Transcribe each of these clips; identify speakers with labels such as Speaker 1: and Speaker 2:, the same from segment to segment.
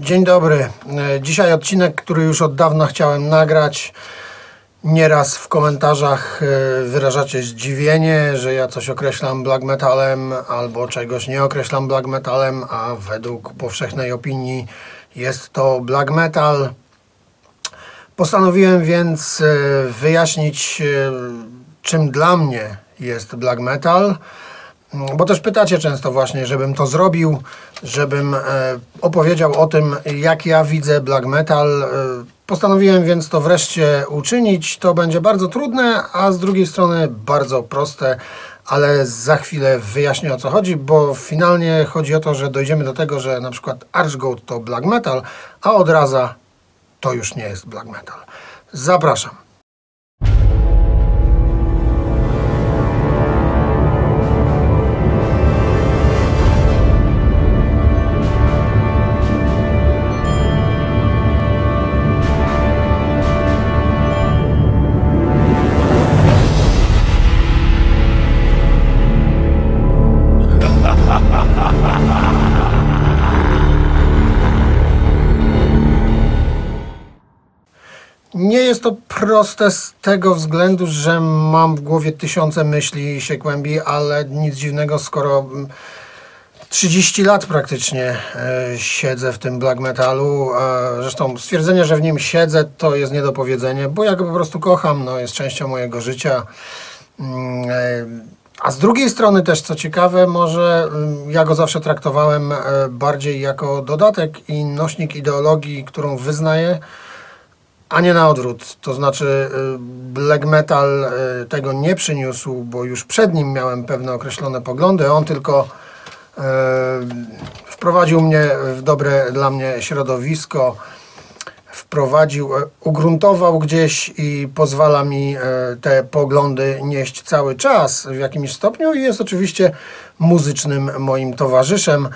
Speaker 1: Dzień dobry. E, Dzisiaj odcinek, który już od dawna chciałem nagrać. Nieraz w komentarzach e, wyrażacie zdziwienie, że ja coś określam black metalem albo czegoś nie określam black metalem, a według powszechnej opinii jest to black metal. Postanowiłem więc e, wyjaśnić, czym dla mnie jest black metal. Mm, Bo też pytacie często właśnie, żebym to zrobił, żebym e, opowiedział o tym, jak ja widzę black metal. E, Postanowiłem więc to wreszcie uczynić. To będzie bardzo trudne, a z drugiej strony bardzo proste, ale za chwilę wyjaśnię o co chodzi, bo finalnie chodzi o to, że dojdziemy do tego, że na przykład Archgoat to black metal, a odraza to już nie jest black metal. Zapraszam. Proste z tego względu, że mam w głowie tysiące myśli i się kłębi, ale nic dziwnego, skoro mm, 30 lat praktycznie e, siedzę w tym black metalu. Zresztą stwierdzenie, że w nim siedzę, to jest nie do powiedzenia, bo ja go po prostu kocham, no, jest częścią mojego życia. Mm, e, A z drugiej strony też, co ciekawe, może mm, ja go zawsze traktowałem e, bardziej jako dodatek i nośnik ideologii, którą wyznaję, a nie na odwrót. To znaczy, y, black metal y, tego nie przyniósł, bo już przed nim miałem pewne określone poglądy. On tylko y, wprowadził mnie w dobre dla mnie środowisko, wprowadził, ugruntował gdzieś i pozwala mi te poglądy nieść cały czas w jakimś stopniu i jest oczywiście muzycznym moim towarzyszem,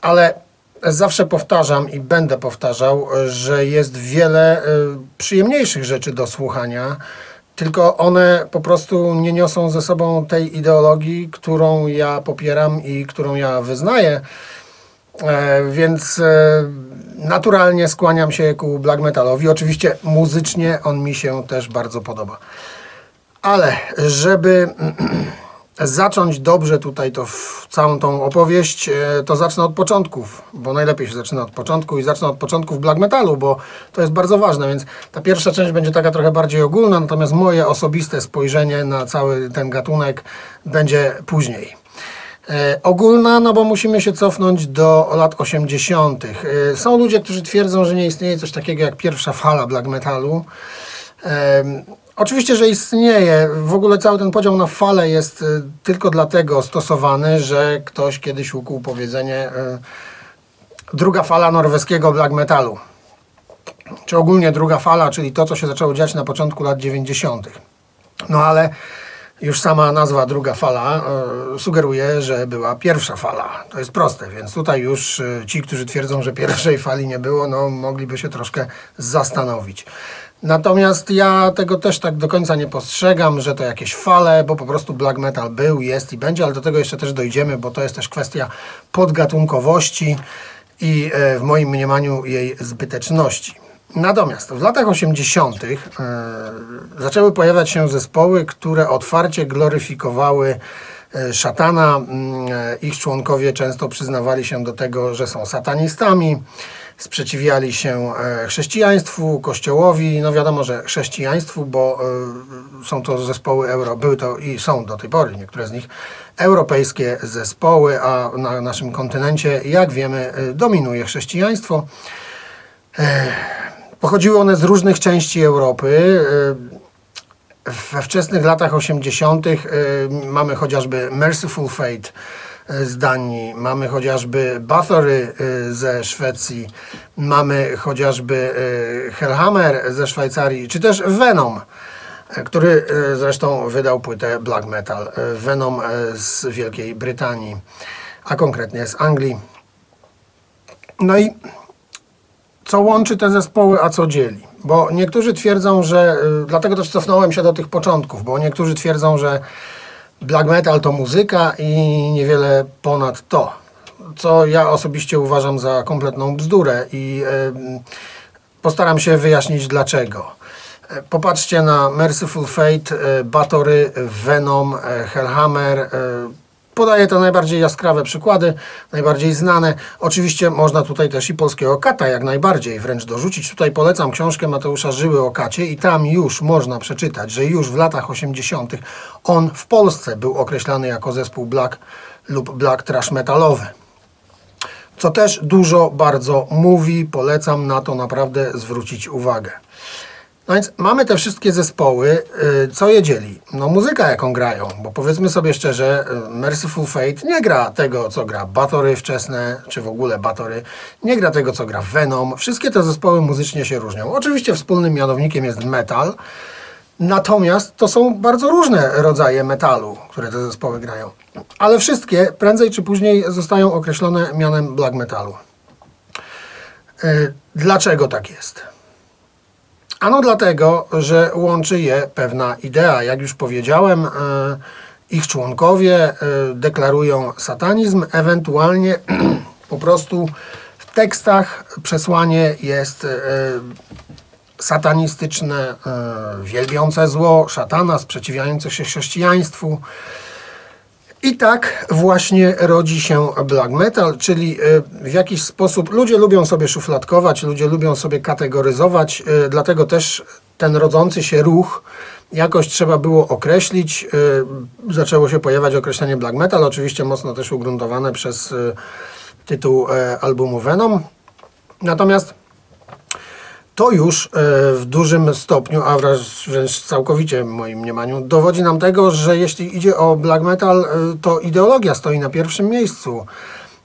Speaker 1: ale zawsze powtarzam i będę powtarzał, że jest wiele y, przyjemniejszych rzeczy do słuchania, tylko one po prostu nie niosą ze sobą tej ideologii, którą ja popieram i którą ja wyznaję. E, Więc e, naturalnie skłaniam się ku black metalowi. Oczywiście muzycznie on mi się też bardzo podoba. Ale żeby zacząć dobrze tutaj to całą tą opowieść, e, to zacznę od początków, bo najlepiej się zaczyna od początku i zacznę od początków black metalu, bo to jest bardzo ważne, więc ta pierwsza część będzie taka trochę bardziej ogólna, natomiast moje osobiste spojrzenie na cały ten gatunek będzie później. E, ogólna, no bo musimy się cofnąć do lat 80. E, są ludzie, którzy twierdzą, że nie istnieje coś takiego jak pierwsza fala black metalu. Oczywiście, że istnieje. W ogóle cały ten podział na fale jest y, tylko dlatego stosowany, że ktoś kiedyś ukuł powiedzenie y, druga fala norweskiego black metalu. Czy ogólnie druga fala, czyli to, co się zaczęło dziać na początku lat 90. No ale już sama nazwa druga fala y, sugeruje, że była pierwsza fala. To jest proste, więc tutaj już ci, którzy twierdzą, że pierwszej fali nie było, no mogliby się troszkę zastanowić. Natomiast ja tego też tak do końca nie postrzegam, że to jakieś fale, bo po prostu black metal był, jest i będzie, ale do tego jeszcze też dojdziemy, bo to jest też kwestia podgatunkowości i e, w moim mniemaniu jej zbyteczności. Natomiast w latach 80. E, zaczęły pojawiać się zespoły, które otwarcie gloryfikowały e, szatana. Mm, Ich członkowie często przyznawali się do tego, że są satanistami, sprzeciwiali się e, chrześcijaństwu, kościołowi. No wiadomo, że chrześcijaństwu, bo e, są to zespoły euro, były to i są do tej pory niektóre z nich europejskie zespoły, a na naszym kontynencie, jak wiemy, e, dominuje chrześcijaństwo. Pochodziły one z różnych części Europy. We wczesnych latach 80. y, mamy chociażby Merciful Fate z Danii, mamy chociażby Bathory y, ze Szwecji, mamy chociażby y, Hellhammer ze Szwajcarii, czy też Venom, który zresztą wydał płytę Black Metal. Venom z Wielkiej Brytanii, a konkretnie z Anglii. No i co łączy te zespoły, a co dzieli. Bo niektórzy twierdzą, że. Dlatego też cofnąłem się do tych początków, bo niektórzy twierdzą, że black metal to muzyka i niewiele ponad to. co ja osobiście uważam za kompletną bzdurę i postaram się wyjaśnić dlaczego. E, Popatrzcie na Merciful Fate, e, Batory, Venom, e, Hellhammer. Podaję te najbardziej jaskrawe przykłady, najbardziej znane. Oczywiście można tutaj też i polskiego kata jak najbardziej wręcz dorzucić. Tutaj polecam książkę Mateusza Żyły o kacie i tam już można przeczytać, że już w latach 80. on w Polsce był określany jako zespół black lub black trash metalowy co też dużo bardzo mówi. Polecam na to naprawdę zwrócić uwagę. No więc mamy te wszystkie zespoły. y, Co je dzieli? No muzyka, jaką grają, bo powiedzmy sobie szczerze, y, Merciful Fate nie gra tego, co gra Batory wczesne, czy w ogóle Batory, nie gra tego, co gra Venom. Wszystkie te zespoły muzycznie się różnią. Oczywiście wspólnym mianownikiem jest metal, Natomiast to są bardzo różne rodzaje metalu, które te zespoły grają. Ale wszystkie prędzej czy później zostają określone mianem black metalu. Y, Dlaczego tak jest? Ano dlatego, że łączy je pewna idea. Jak już powiedziałem, y, ich członkowie y, deklarują satanizm, ewentualnie po prostu w tekstach przesłanie jest y, satanistyczne, e, wielbiące zło, szatana, sprzeciwiające się chrześcijaństwu. I tak właśnie rodzi się black metal, czyli e, w jakiś sposób ludzie lubią sobie szufladkować, ludzie lubią sobie kategoryzować, e, dlatego też ten rodzący się ruch jakoś trzeba było określić. E, Zaczęło się pojawiać określenie black metal, oczywiście mocno też ugruntowane przez tytuł albumu Venom. Natomiast to już e, w dużym stopniu, a wręcz, całkowicie w moim mniemaniu, dowodzi nam tego, że jeśli idzie o black metal, e, to ideologia stoi na pierwszym miejscu.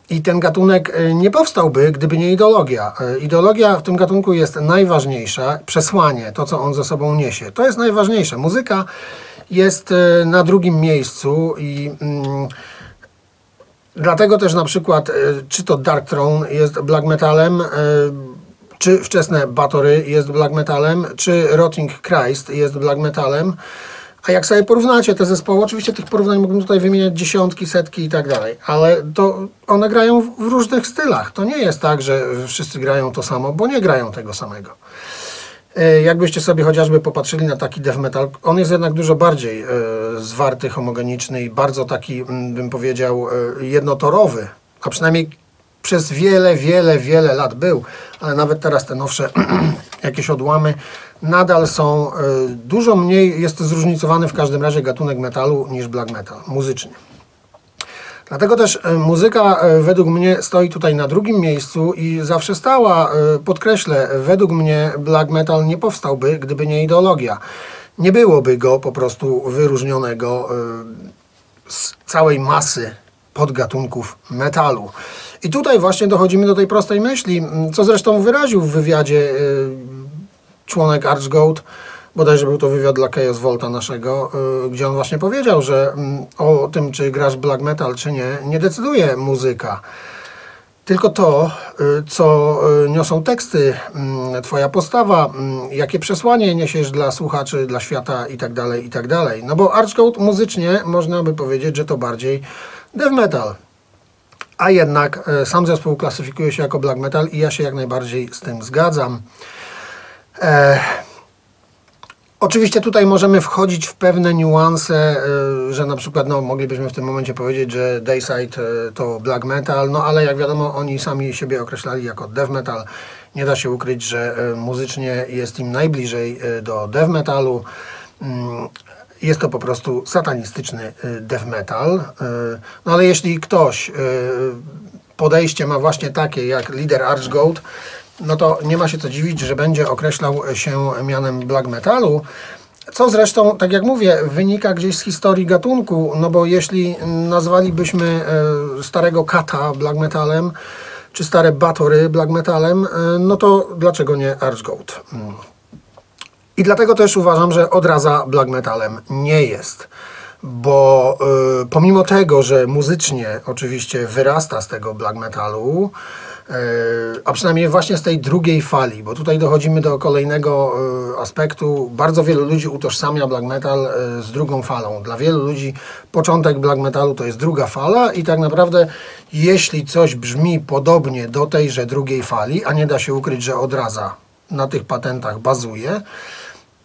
Speaker 1: I ten gatunek e, nie powstałby, gdyby nie ideologia. Ideologia w tym gatunku jest najważniejsza, przesłanie, to co on ze sobą niesie. To jest najważniejsze. Muzyka jest na drugim miejscu i. Mm, Dlatego też na przykład, czy to Dark Throne jest black metalem, czy wczesne Batory jest black metalem, czy Rotting Christ jest black metalem. A jak sobie porównacie te zespoły, oczywiście tych porównań mógłbym tutaj wymieniać dziesiątki, setki i tak dalej, ale to one grają w różnych stylach. To nie jest tak, że wszyscy grają to samo, bo nie grają tego samego. E, Jakbyście sobie chociażby popatrzyli na taki death metal, on jest jednak dużo bardziej e, zwarty, homogeniczny i bardzo taki, mm, bym powiedział, e, jednotorowy, a przynajmniej przez wiele, wiele, wiele lat był, ale nawet teraz te nowsze jakieś odłamy nadal są e, dużo mniej, jest zróżnicowany w każdym razie gatunek metalu niż black metal, muzycznie. Dlatego też e, muzyka e, według mnie stoi tutaj na drugim miejscu i zawsze stała, podkreślę, według mnie black metal nie powstałby, gdyby nie ideologia. Nie byłoby go po prostu wyróżnionego z całej masy podgatunków metalu. I tutaj właśnie dochodzimy do tej prostej myśli, co zresztą wyraził w wywiadzie e, członek Archgoat, bodajże był to wywiad dla Chaos Volta naszego, y, gdzie on właśnie powiedział, że o tym, czy grasz black metal, czy nie, nie decyduje muzyka. Tylko to, y, co y, niosą teksty, twoja postawa, jakie przesłanie niesiesz dla słuchaczy, dla świata i tak dalej, i tak. No bo Archgoat muzycznie można by powiedzieć, że to bardziej death metal. A jednak e, sam zespół klasyfikuje się jako black metal i ja się jak najbardziej z tym zgadzam. E, Oczywiście tutaj możemy wchodzić w pewne niuanse, y, że na przykład no, moglibyśmy w tym momencie powiedzieć, że Dayside y, to black metal, no ale jak wiadomo oni sami siebie określali jako death metal. Nie da się ukryć, że y, muzycznie jest im najbliżej do death metalu. Mm, Jest to po prostu satanistyczny y, death metal. y, No ale jeśli ktoś y, podejście ma właśnie takie jak lider Archgoat, no to nie ma się co dziwić, że będzie określał się mianem black metalu. Co zresztą, tak jak mówię, wynika gdzieś z historii gatunku, no bo jeśli nazwalibyśmy starego kata black metalem, czy stare batory black metalem, no to dlaczego nie Archgoat? I dlatego też uważam, że odraza black metalem nie jest. Bo y, pomimo tego, że muzycznie oczywiście wyrasta z tego black metalu, a przynajmniej właśnie z tej drugiej fali, bo tutaj dochodzimy do kolejnego e, aspektu. Bardzo wielu ludzi utożsamia black metal e, z drugą falą. Dla wielu ludzi początek black metalu to jest druga fala i tak naprawdę jeśli coś brzmi podobnie do tejże drugiej fali, a nie da się ukryć, że odraza na tych patentach bazuje,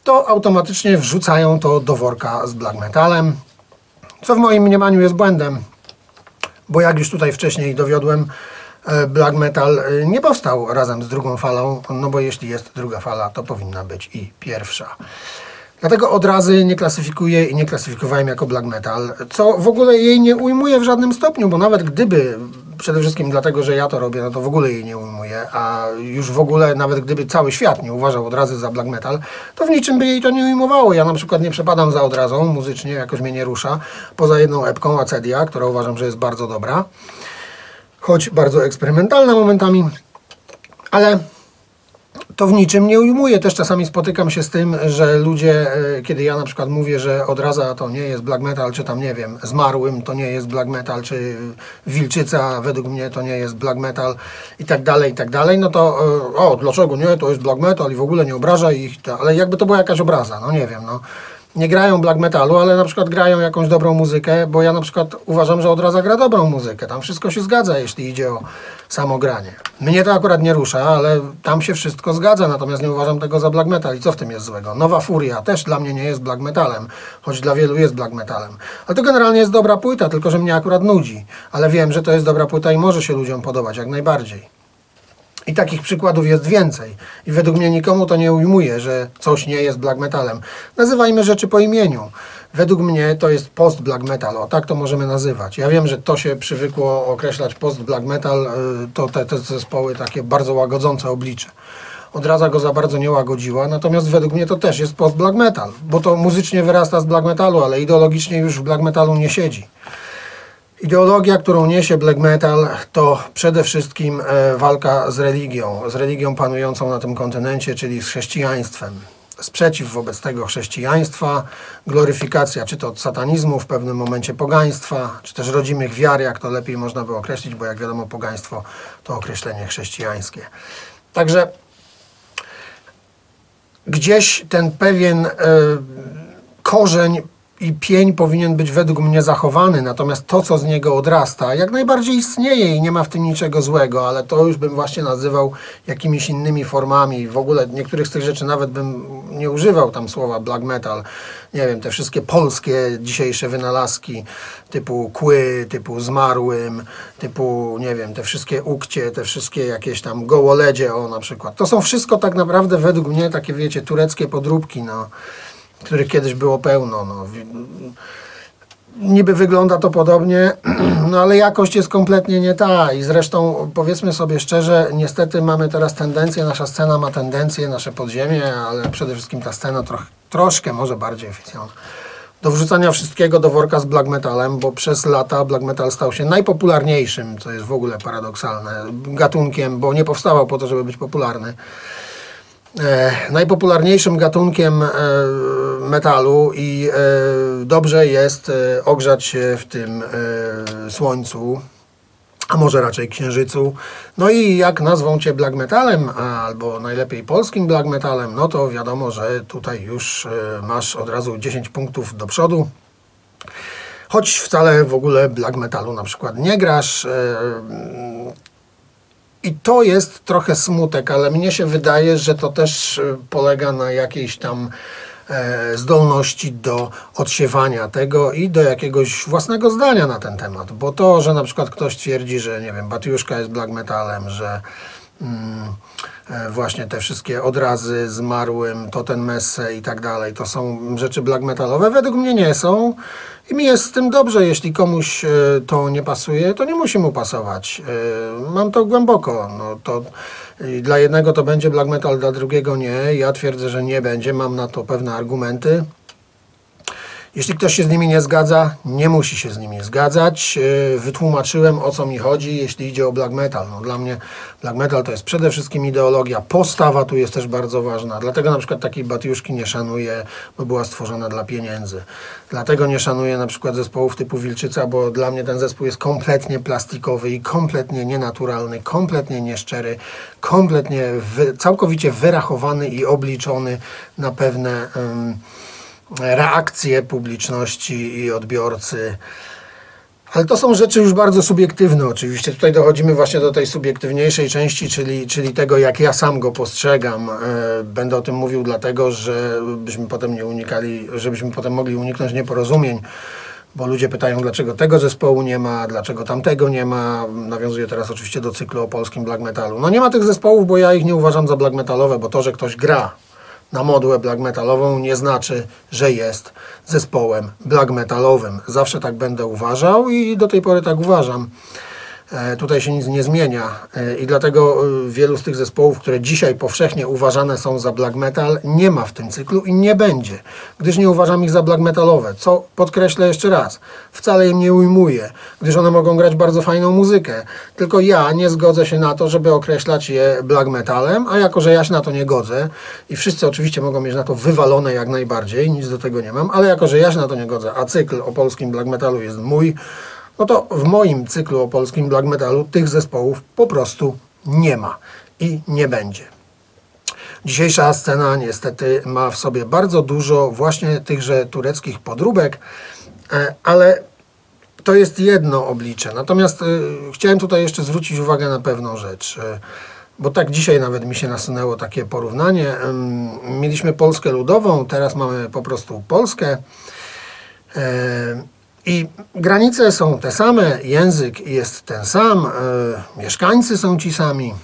Speaker 1: to automatycznie wrzucają to do worka z black metalem, co w moim mniemaniu jest błędem, bo jak już tutaj wcześniej dowiodłem, e, black metal e, nie powstał razem z drugą falą, no bo jeśli jest druga fala, to powinna być i pierwsza. Dlatego od razy nie klasyfikuję i nie klasyfikowałem jako black metal, co w ogóle jej nie ujmuje w żadnym stopniu, bo nawet gdyby, przede wszystkim dlatego, że ja to robię, no to w ogóle jej nie ujmuje, a już w ogóle nawet gdyby cały świat nie uważał od razy za black metal, to w niczym by jej to nie ujmowało. Ja na przykład nie przepadam za odrazą, muzycznie jakoś mnie nie rusza, poza jedną epką Acedia, która uważam, że jest bardzo dobra, choć bardzo eksperymentalna momentami, ale to w niczym nie ujmuje. Też czasami spotykam się z tym, że ludzie, e, kiedy ja na przykład mówię, że odraza to nie jest black metal, czy tam nie wiem, zmarłym to nie jest black metal, czy wilczyca według mnie to nie jest black metal i tak dalej, i tak dalej, no to e, o, dlaczego nie, to jest black metal i w ogóle nie obraża ich, ale jakby to była jakaś obraza, no nie wiem, no nie grają black metalu, ale na przykład grają jakąś dobrą muzykę, bo ja na przykład uważam, że od razu gra dobrą muzykę. Tam wszystko się zgadza, jeśli idzie o samo granie. Mnie to akurat nie rusza, ale tam się wszystko zgadza, natomiast nie uważam tego za black metal. I co w tym jest złego? Nowa Furia też dla mnie nie jest black metalem, choć dla wielu jest black metalem. Ale to generalnie jest dobra płyta, tylko że mnie akurat nudzi. Ale wiem, że to jest dobra płyta i może się ludziom podobać jak najbardziej. I takich przykładów jest więcej. I według mnie nikomu to nie ujmuje, że coś nie jest black metalem. Nazywajmy rzeczy po imieniu. Według mnie to jest post black metal, o tak to możemy nazywać. Ja wiem, że to się przywykło określać post black metal, y, to te, te zespoły takie bardzo łagodzące oblicze. Odraza go za bardzo nie łagodziła, natomiast według mnie to też jest post black metal, bo to muzycznie wyrasta z black metalu, ale ideologicznie już w black metalu nie siedzi. Ideologia, którą niesie black metal, to przede wszystkim e, walka z religią, z religią panującą na tym kontynencie, czyli z chrześcijaństwem. Sprzeciw wobec tego chrześcijaństwa, gloryfikacja czy to satanizmu, w pewnym momencie pogaństwa, czy też rodzimych wiar, jak to lepiej można by określić, bo jak wiadomo, pogaństwo to określenie chrześcijańskie. Także gdzieś ten pewien e, korzeń i pień powinien być według mnie zachowany, natomiast to, co z niego odrasta, jak najbardziej istnieje i nie ma w tym niczego złego, ale to już bym właśnie nazywał jakimiś innymi formami. W ogóle niektórych z tych rzeczy nawet bym nie używał tam słowa black metal. Nie wiem, te wszystkie polskie dzisiejsze wynalazki typu kły, typu zmarłym, typu, nie wiem, te wszystkie ukcie, te wszystkie jakieś tam gołoledzie, o na przykład. To są wszystko tak naprawdę według mnie takie, wiecie, tureckie podróbki, no których kiedyś było pełno. No. Niby wygląda to podobnie, no ale jakość jest kompletnie nie ta. I zresztą powiedzmy sobie szczerze, niestety mamy teraz tendencję, nasza scena ma tendencję, nasze podziemie, ale przede wszystkim ta scena troch, troszkę może bardziej oficjalna, do wrzucania wszystkiego do worka z black metalem, bo przez lata black metal stał się najpopularniejszym, co jest w ogóle paradoksalne, gatunkiem, bo nie powstawał po to, żeby być popularny najpopularniejszym gatunkiem e, metalu i e, dobrze jest ogrzać się w tym słońcu, a może raczej księżycu. No i jak nazwą cię black metalem, albo najlepiej polskim black metalem, no to wiadomo, że tutaj już masz od razu 10 punktów do przodu. Choć wcale w ogóle black metalu na przykład nie grasz, i to jest trochę smutek, ale mnie się wydaje, że to też e, polega na jakiejś tam e, zdolności do odsiewania tego i do jakiegoś własnego zdania na ten temat. Bo to, że na przykład ktoś twierdzi, że nie wiem, Batiuszka jest black metalem, że właśnie te wszystkie odrazy zmarłym, to ten messe i tak dalej, to są rzeczy black metalowe. Według mnie nie są. I mi jest z tym dobrze. Jeśli komuś e, to nie pasuje, to nie musi mu pasować. E, mam to głęboko. No to dla jednego to będzie black metal, dla drugiego nie. Ja twierdzę, że nie będzie. Mam na to pewne argumenty. Jeśli ktoś się z nimi nie zgadza, nie musi się z nimi zgadzać. Yy, Wytłumaczyłem o co mi chodzi, jeśli idzie o black metal. No, dla mnie black metal to jest przede wszystkim ideologia. Postawa tu jest też bardzo ważna. Dlatego na przykład takiej Batiuszki nie szanuję, bo była stworzona dla pieniędzy. Dlatego nie szanuję na przykład zespołów typu Wilczyca, bo dla mnie ten zespół jest kompletnie plastikowy i kompletnie nienaturalny, kompletnie nieszczery, kompletnie wy, całkowicie wyrachowany i obliczony na pewne reakcje publiczności i odbiorcy. Ale to są rzeczy już bardzo subiektywne oczywiście. Tutaj dochodzimy właśnie do tej subiektywniejszej części, czyli, czyli tego, jak ja sam go postrzegam. E, będę o tym mówił dlatego, żebyśmy potem nie unikali, żebyśmy potem mogli uniknąć nieporozumień, bo ludzie pytają, dlaczego tego zespołu nie ma, dlaczego tamtego nie ma. Nawiązuję teraz oczywiście do cyklu o polskim black metalu. No nie ma tych zespołów, bo ja ich nie uważam za black metalowe, bo to, że ktoś gra na modłę black metalową nie znaczy, że jest zespołem black metalowym. Zawsze tak będę uważał i do tej pory tak uważam. E, tutaj się nic nie zmienia. E, i dlatego e, wielu z tych zespołów, które dzisiaj powszechnie uważane są za black metal, nie ma w tym cyklu i nie będzie, gdyż nie uważam ich za black metalowe, co podkreślę jeszcze raz, wcale im nie ujmuję, gdyż one mogą grać bardzo fajną muzykę, tylko ja nie zgodzę się na to, żeby określać je black metalem, a jako, że ja się na to nie godzę i wszyscy oczywiście mogą mieć na to wywalone jak najbardziej, nic do tego nie mam, ale jako, że ja się na to nie godzę, a cykl o polskim black metalu jest mój, no to w moim cyklu o polskim black metalu tych zespołów po prostu nie ma i nie będzie. Dzisiejsza scena niestety ma w sobie bardzo dużo właśnie tychże tureckich podróbek, e, ale to jest jedno oblicze. Natomiast y, chciałem tutaj jeszcze zwrócić uwagę na pewną rzecz, y, bo tak dzisiaj nawet mi się nasunęło takie porównanie. Mieliśmy Polskę ludową, teraz mamy po prostu Polskę. I granice są te same, język jest ten sam, e, mieszkańcy są ci sami.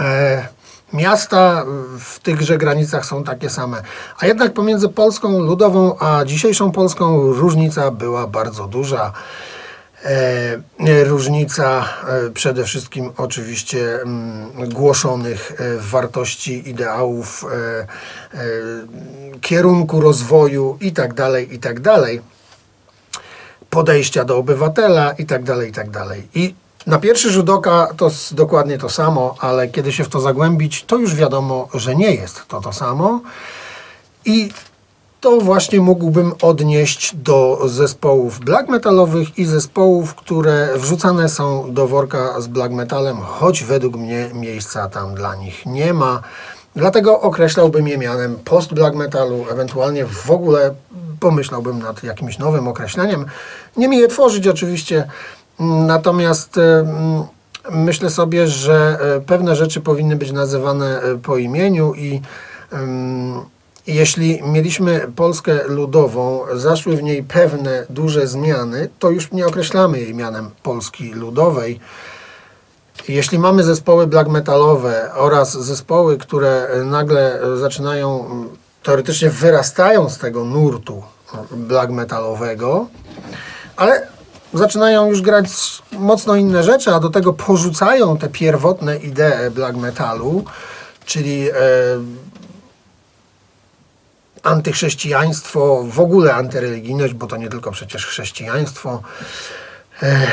Speaker 1: E, miasta w tychże granicach są takie same. A jednak pomiędzy Polską ludową a dzisiejszą Polską różnica była bardzo duża. E, różnica e, przede wszystkim oczywiście m, mm, głoszonych e, wartości, ideałów, e, kierunku rozwoju itd., tak itd. Podejścia do obywatela i tak dalej, i tak dalej. I na pierwszy rzut oka to dokładnie to samo, ale kiedy się w to zagłębić, to już wiadomo, że nie jest to to samo. I to właśnie mógłbym odnieść do zespołów black metalowych i zespołów, które wrzucane są do worka z black metalem, choć według mnie miejsca tam dla nich nie ma. Dlatego określałbym je mianem post-black metalu, ewentualnie w ogóle pomyślałbym nad jakimś nowym określeniem. Nie mi je tworzyć oczywiście, natomiast mm, myślę sobie, że e, pewne rzeczy powinny być nazywane e, po imieniu i mm, jeśli mieliśmy Polskę ludową, zaszły w niej pewne duże zmiany, to już nie określamy jej mianem Polski ludowej. Jeśli mamy zespoły black metalowe oraz zespoły, które nagle zaczynają, teoretycznie wyrastają z tego nurtu black metalowego, ale zaczynają już grać mocno inne rzeczy, a do tego porzucają te pierwotne idee black metalu, czyli e, antychrześcijaństwo, w ogóle antyreligijność, bo to nie tylko przecież chrześcijaństwo. E,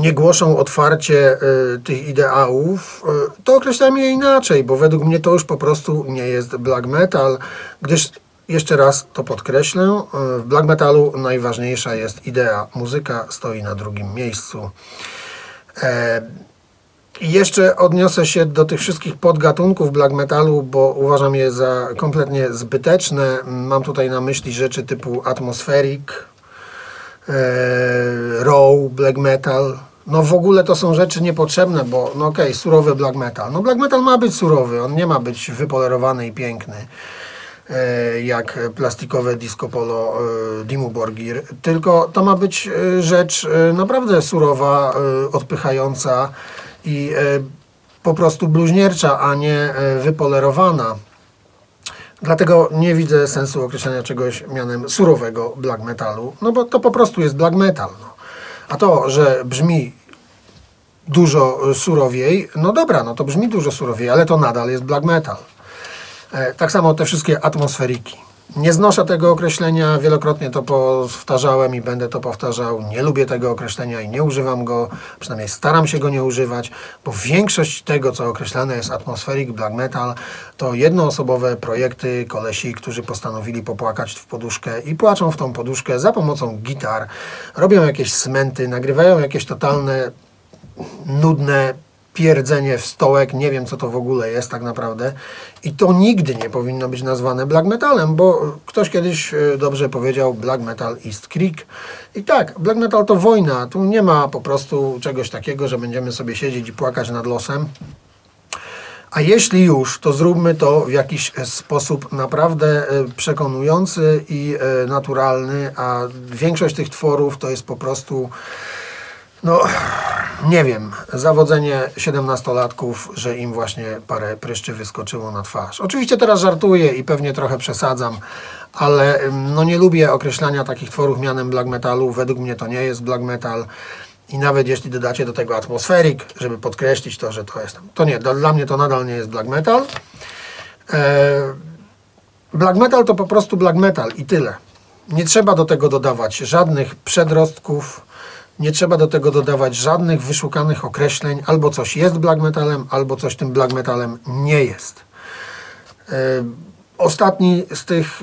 Speaker 1: nie głoszą otwarcie y, tych ideałów, y, to określam je inaczej, bo według mnie to już po prostu nie jest black metal, gdyż jeszcze raz to podkreślę, y, w black metalu najważniejsza jest idea. Muzyka stoi na drugim miejscu. E, jeszcze odniosę się do tych wszystkich podgatunków black metalu, bo uważam je za kompletnie zbyteczne. Mam tutaj na myśli rzeczy typu atmospheric, e, raw, black metal. No w ogóle to są rzeczy niepotrzebne, bo no okej, okay, surowy black metal. No black metal ma być surowy, on nie ma być wypolerowany i piękny e, jak plastikowe disco polo e, Dimu Borgir, tylko to ma być e, rzecz naprawdę surowa, odpychająca i po prostu bluźniercza, a nie wypolerowana. Dlatego nie widzę sensu określenia czegoś mianem surowego black metalu, no bo to po prostu jest black metal. No. A to, że brzmi dużo surowiej, no dobra, no to brzmi dużo surowiej, ale to nadal jest black metal. E, tak samo te wszystkie atmosferiki. Nie znoszę tego określenia, wielokrotnie to powtarzałem i będę to powtarzał. Nie lubię tego określenia i nie używam go, przynajmniej staram się go nie używać, bo większość tego, co określane jest atmospheric black metal, to jednoosobowe projekty kolesi, którzy postanowili popłakać w poduszkę i płaczą w tą poduszkę za pomocą gitar, robią jakieś smenty, nagrywają jakieś totalne, nudne pierdzenie w stołek, nie wiem co to w ogóle jest tak naprawdę. I to nigdy nie powinno być nazwane black metalem, bo ktoś kiedyś e, dobrze powiedział black metal is creek. I tak, black metal to wojna, tu nie ma po prostu czegoś takiego, że będziemy sobie siedzieć i płakać nad losem. A jeśli już, to zróbmy to w jakiś sposób naprawdę e, przekonujący i e, naturalny, a większość tych tworów to jest po prostu no, nie wiem, zawodzenie 17-latków, że im właśnie parę pryszczy wyskoczyło na twarz. Oczywiście teraz żartuję i pewnie trochę przesadzam, ale no nie lubię określania takich tworów mianem black metalu. Według mnie to nie jest black metal. I nawet jeśli dodacie do tego atmosferik, żeby podkreślić to, że to jest, to nie, dla mnie to nadal nie jest black metal. E, black metal to po prostu black metal i tyle. Nie trzeba do tego dodawać żadnych przedrostków, nie trzeba do tego dodawać żadnych wyszukanych określeń. Albo coś jest black metalem, albo coś tym black metalem nie jest. E, ostatni z tych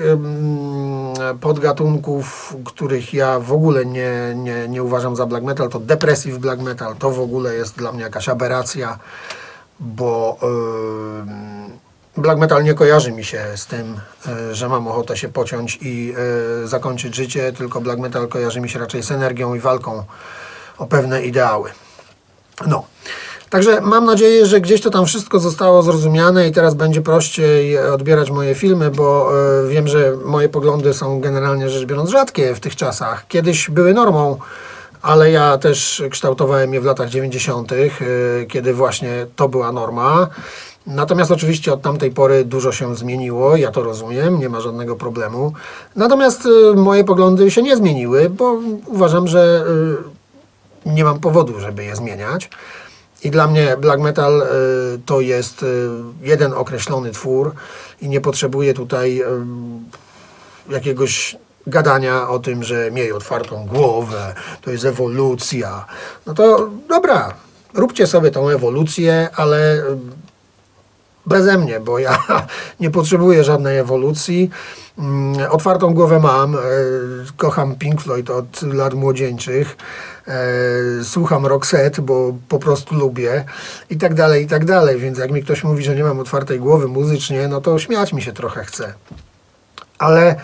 Speaker 1: podgatunków, których ja w ogóle nie, nie, nie uważam za black metal, to depressive black metal. To w ogóle jest dla mnie jakaś aberracja, bo black metal nie kojarzy mi się z tym, e, że mam ochotę się pociąć i e, zakończyć życie, tylko black metal kojarzy mi się raczej z energią i walką o pewne ideały. No. Także mam nadzieję, że gdzieś to tam wszystko zostało zrozumiane i teraz będzie prościej odbierać moje filmy, bo e, wiem, że moje poglądy są generalnie rzecz biorąc rzadkie w tych czasach. Kiedyś były normą, ale ja też kształtowałem je w latach 90., kiedy właśnie to była norma. Natomiast oczywiście od tamtej pory dużo się zmieniło, ja to rozumiem, nie ma żadnego problemu. Natomiast y, moje poglądy się nie zmieniły, bo uważam, że y, nie mam powodu, żeby je zmieniać. I dla mnie black metal y, to jest jeden określony twór i nie potrzebuję tutaj jakiegoś gadania o tym, że miej otwartą głowę, to jest ewolucja. No to dobra, róbcie sobie tą ewolucję, ale beze mnie, bo ja nie potrzebuję żadnej ewolucji. Mm, otwartą głowę mam, e, kocham Pink Floyd od lat młodzieńczych, e, słucham Roxette, bo po prostu lubię i tak dalej, i tak dalej. Więc jak mi ktoś mówi, że nie mam otwartej głowy muzycznie, no to śmiać mi się trochę chce. Ale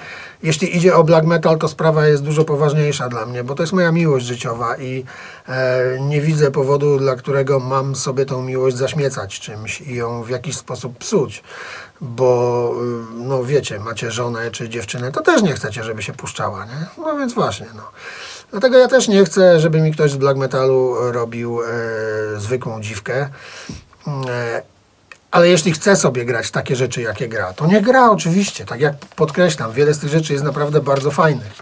Speaker 1: jeśli idzie o black metal, to sprawa jest dużo poważniejsza dla mnie, bo to jest moja miłość życiowa i e, nie widzę powodu, dla którego mam sobie tą miłość zaśmiecać czymś i ją w jakiś sposób psuć. Bo, y, no wiecie, macie żonę czy dziewczynę, to też nie chcecie, żeby się puszczała, nie? No więc właśnie, no. Dlatego ja też nie chcę, żeby mi ktoś z black metalu robił e, zwykłą dziwkę. E, ale jeśli chce sobie grać takie rzeczy, jakie gra, to nie gra oczywiście. Tak jak podkreślam, wiele z tych rzeczy jest naprawdę bardzo fajnych.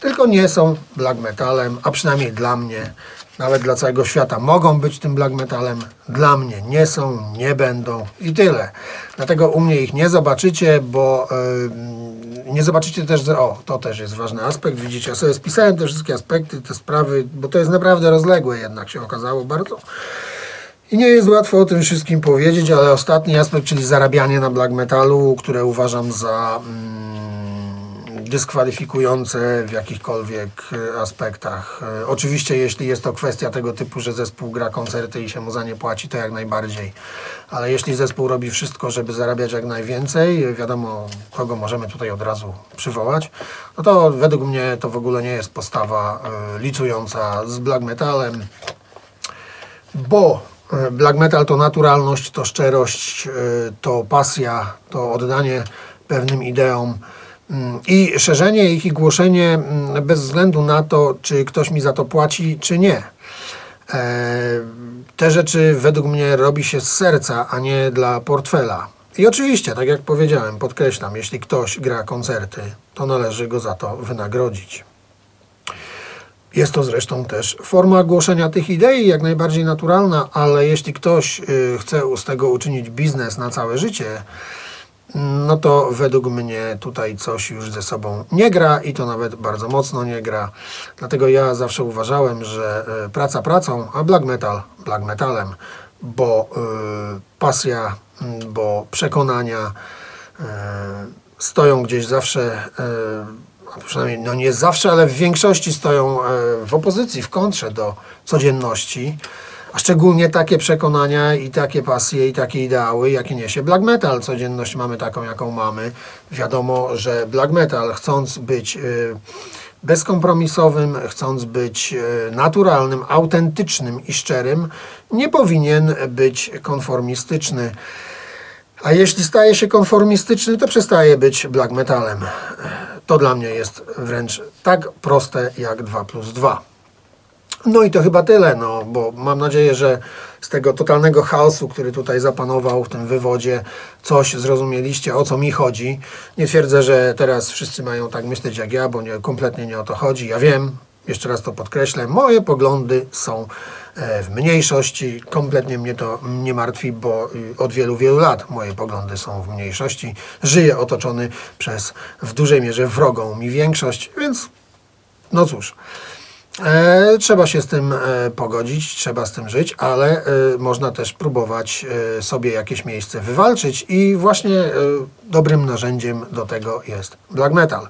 Speaker 1: Tylko nie są black metalem, a przynajmniej dla mnie, nawet dla całego świata mogą być tym black metalem. Dla mnie nie są, nie będą i tyle. Dlatego u mnie ich nie zobaczycie, bo yy, nie zobaczycie też, o, to też jest ważny aspekt. Widzicie, ja sobie spisałem te wszystkie aspekty, te sprawy, bo to jest naprawdę rozległe jednak się okazało bardzo. I nie jest łatwo o tym wszystkim powiedzieć, ale ostatni aspekt, czyli zarabianie na black metalu, które uważam za mm, dyskwalifikujące w jakichkolwiek e, aspektach. E, oczywiście, jeśli jest to kwestia tego typu, że zespół gra koncerty i się mu za nie płaci, to jak najbardziej. Ale jeśli zespół robi wszystko, żeby zarabiać jak najwięcej, wiadomo, kogo możemy tutaj od razu przywołać, no to według mnie to w ogóle nie jest postawa licująca z black metalem, bo E, black metal to naturalność, to szczerość, e, to pasja, to oddanie pewnym ideom mm, i szerzenie ich i głoszenie mm, bez względu na to, czy ktoś mi za to płaci, czy nie. E, te rzeczy według mnie robi się z serca, a nie dla portfela. I oczywiście, tak jak powiedziałem, podkreślam, jeśli ktoś gra koncerty, to należy go za to wynagrodzić. Jest to zresztą też forma głoszenia tych idei, jak najbardziej naturalna, ale jeśli ktoś y, chce z tego uczynić biznes na całe życie, no to według mnie tutaj coś już ze sobą nie gra i to nawet bardzo mocno nie gra. Dlatego ja zawsze uważałem, że e, praca pracą, a black metal black metalem, bo e, pasja, m, bo przekonania e, stoją gdzieś zawsze, a przynajmniej no nie zawsze, ale w większości stoją e, w opozycji, w kontrze do codzienności. A szczególnie takie przekonania i takie pasje i takie ideały, jakie niesie black metal. Codzienność mamy taką, jaką mamy. Wiadomo, że black metal, chcąc być y, bezkompromisowym, chcąc być y, naturalnym, autentycznym i szczerym, nie powinien być konformistyczny. A jeśli staje się konformistyczny, to przestaje być black metalem. To dla mnie jest wręcz tak proste jak 2 plus 2. No i to chyba tyle, no, bo mam nadzieję, że z tego totalnego chaosu, który tutaj zapanował w tym wywodzie, coś zrozumieliście, o co mi chodzi. Nie twierdzę, że teraz wszyscy mają tak myśleć jak ja, bo nie, kompletnie nie o to chodzi. Ja wiem, jeszcze raz to podkreślę, moje poglądy są w mniejszości. Kompletnie mnie to nie martwi, bo y, od wielu, wielu lat moje poglądy są w mniejszości. Żyję otoczony przez w dużej mierze wrogą mi większość, więc no cóż. E, trzeba się z tym e, pogodzić, trzeba z tym żyć, ale e, można też próbować e, sobie jakieś miejsce wywalczyć i właśnie e, dobrym narzędziem do tego jest black metal.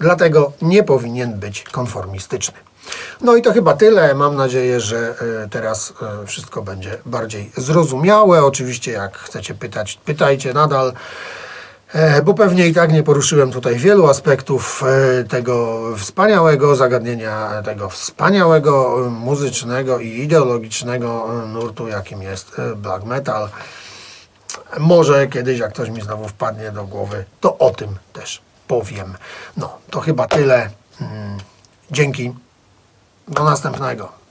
Speaker 1: Dlatego nie powinien być konformistyczny. No i to chyba tyle. Mam nadzieję, że e, teraz e, wszystko będzie bardziej zrozumiałe. Oczywiście, jak chcecie pytać, pytajcie nadal. E, Bo pewnie i tak nie poruszyłem tutaj wielu aspektów tego wspaniałego zagadnienia, tego wspaniałego muzycznego i ideologicznego nurtu, jakim jest black metal. Może kiedyś, jak ktoś mi znowu wpadnie do głowy, to o tym też powiem. No, to chyba tyle. Mm, Dzięki. Do następnego.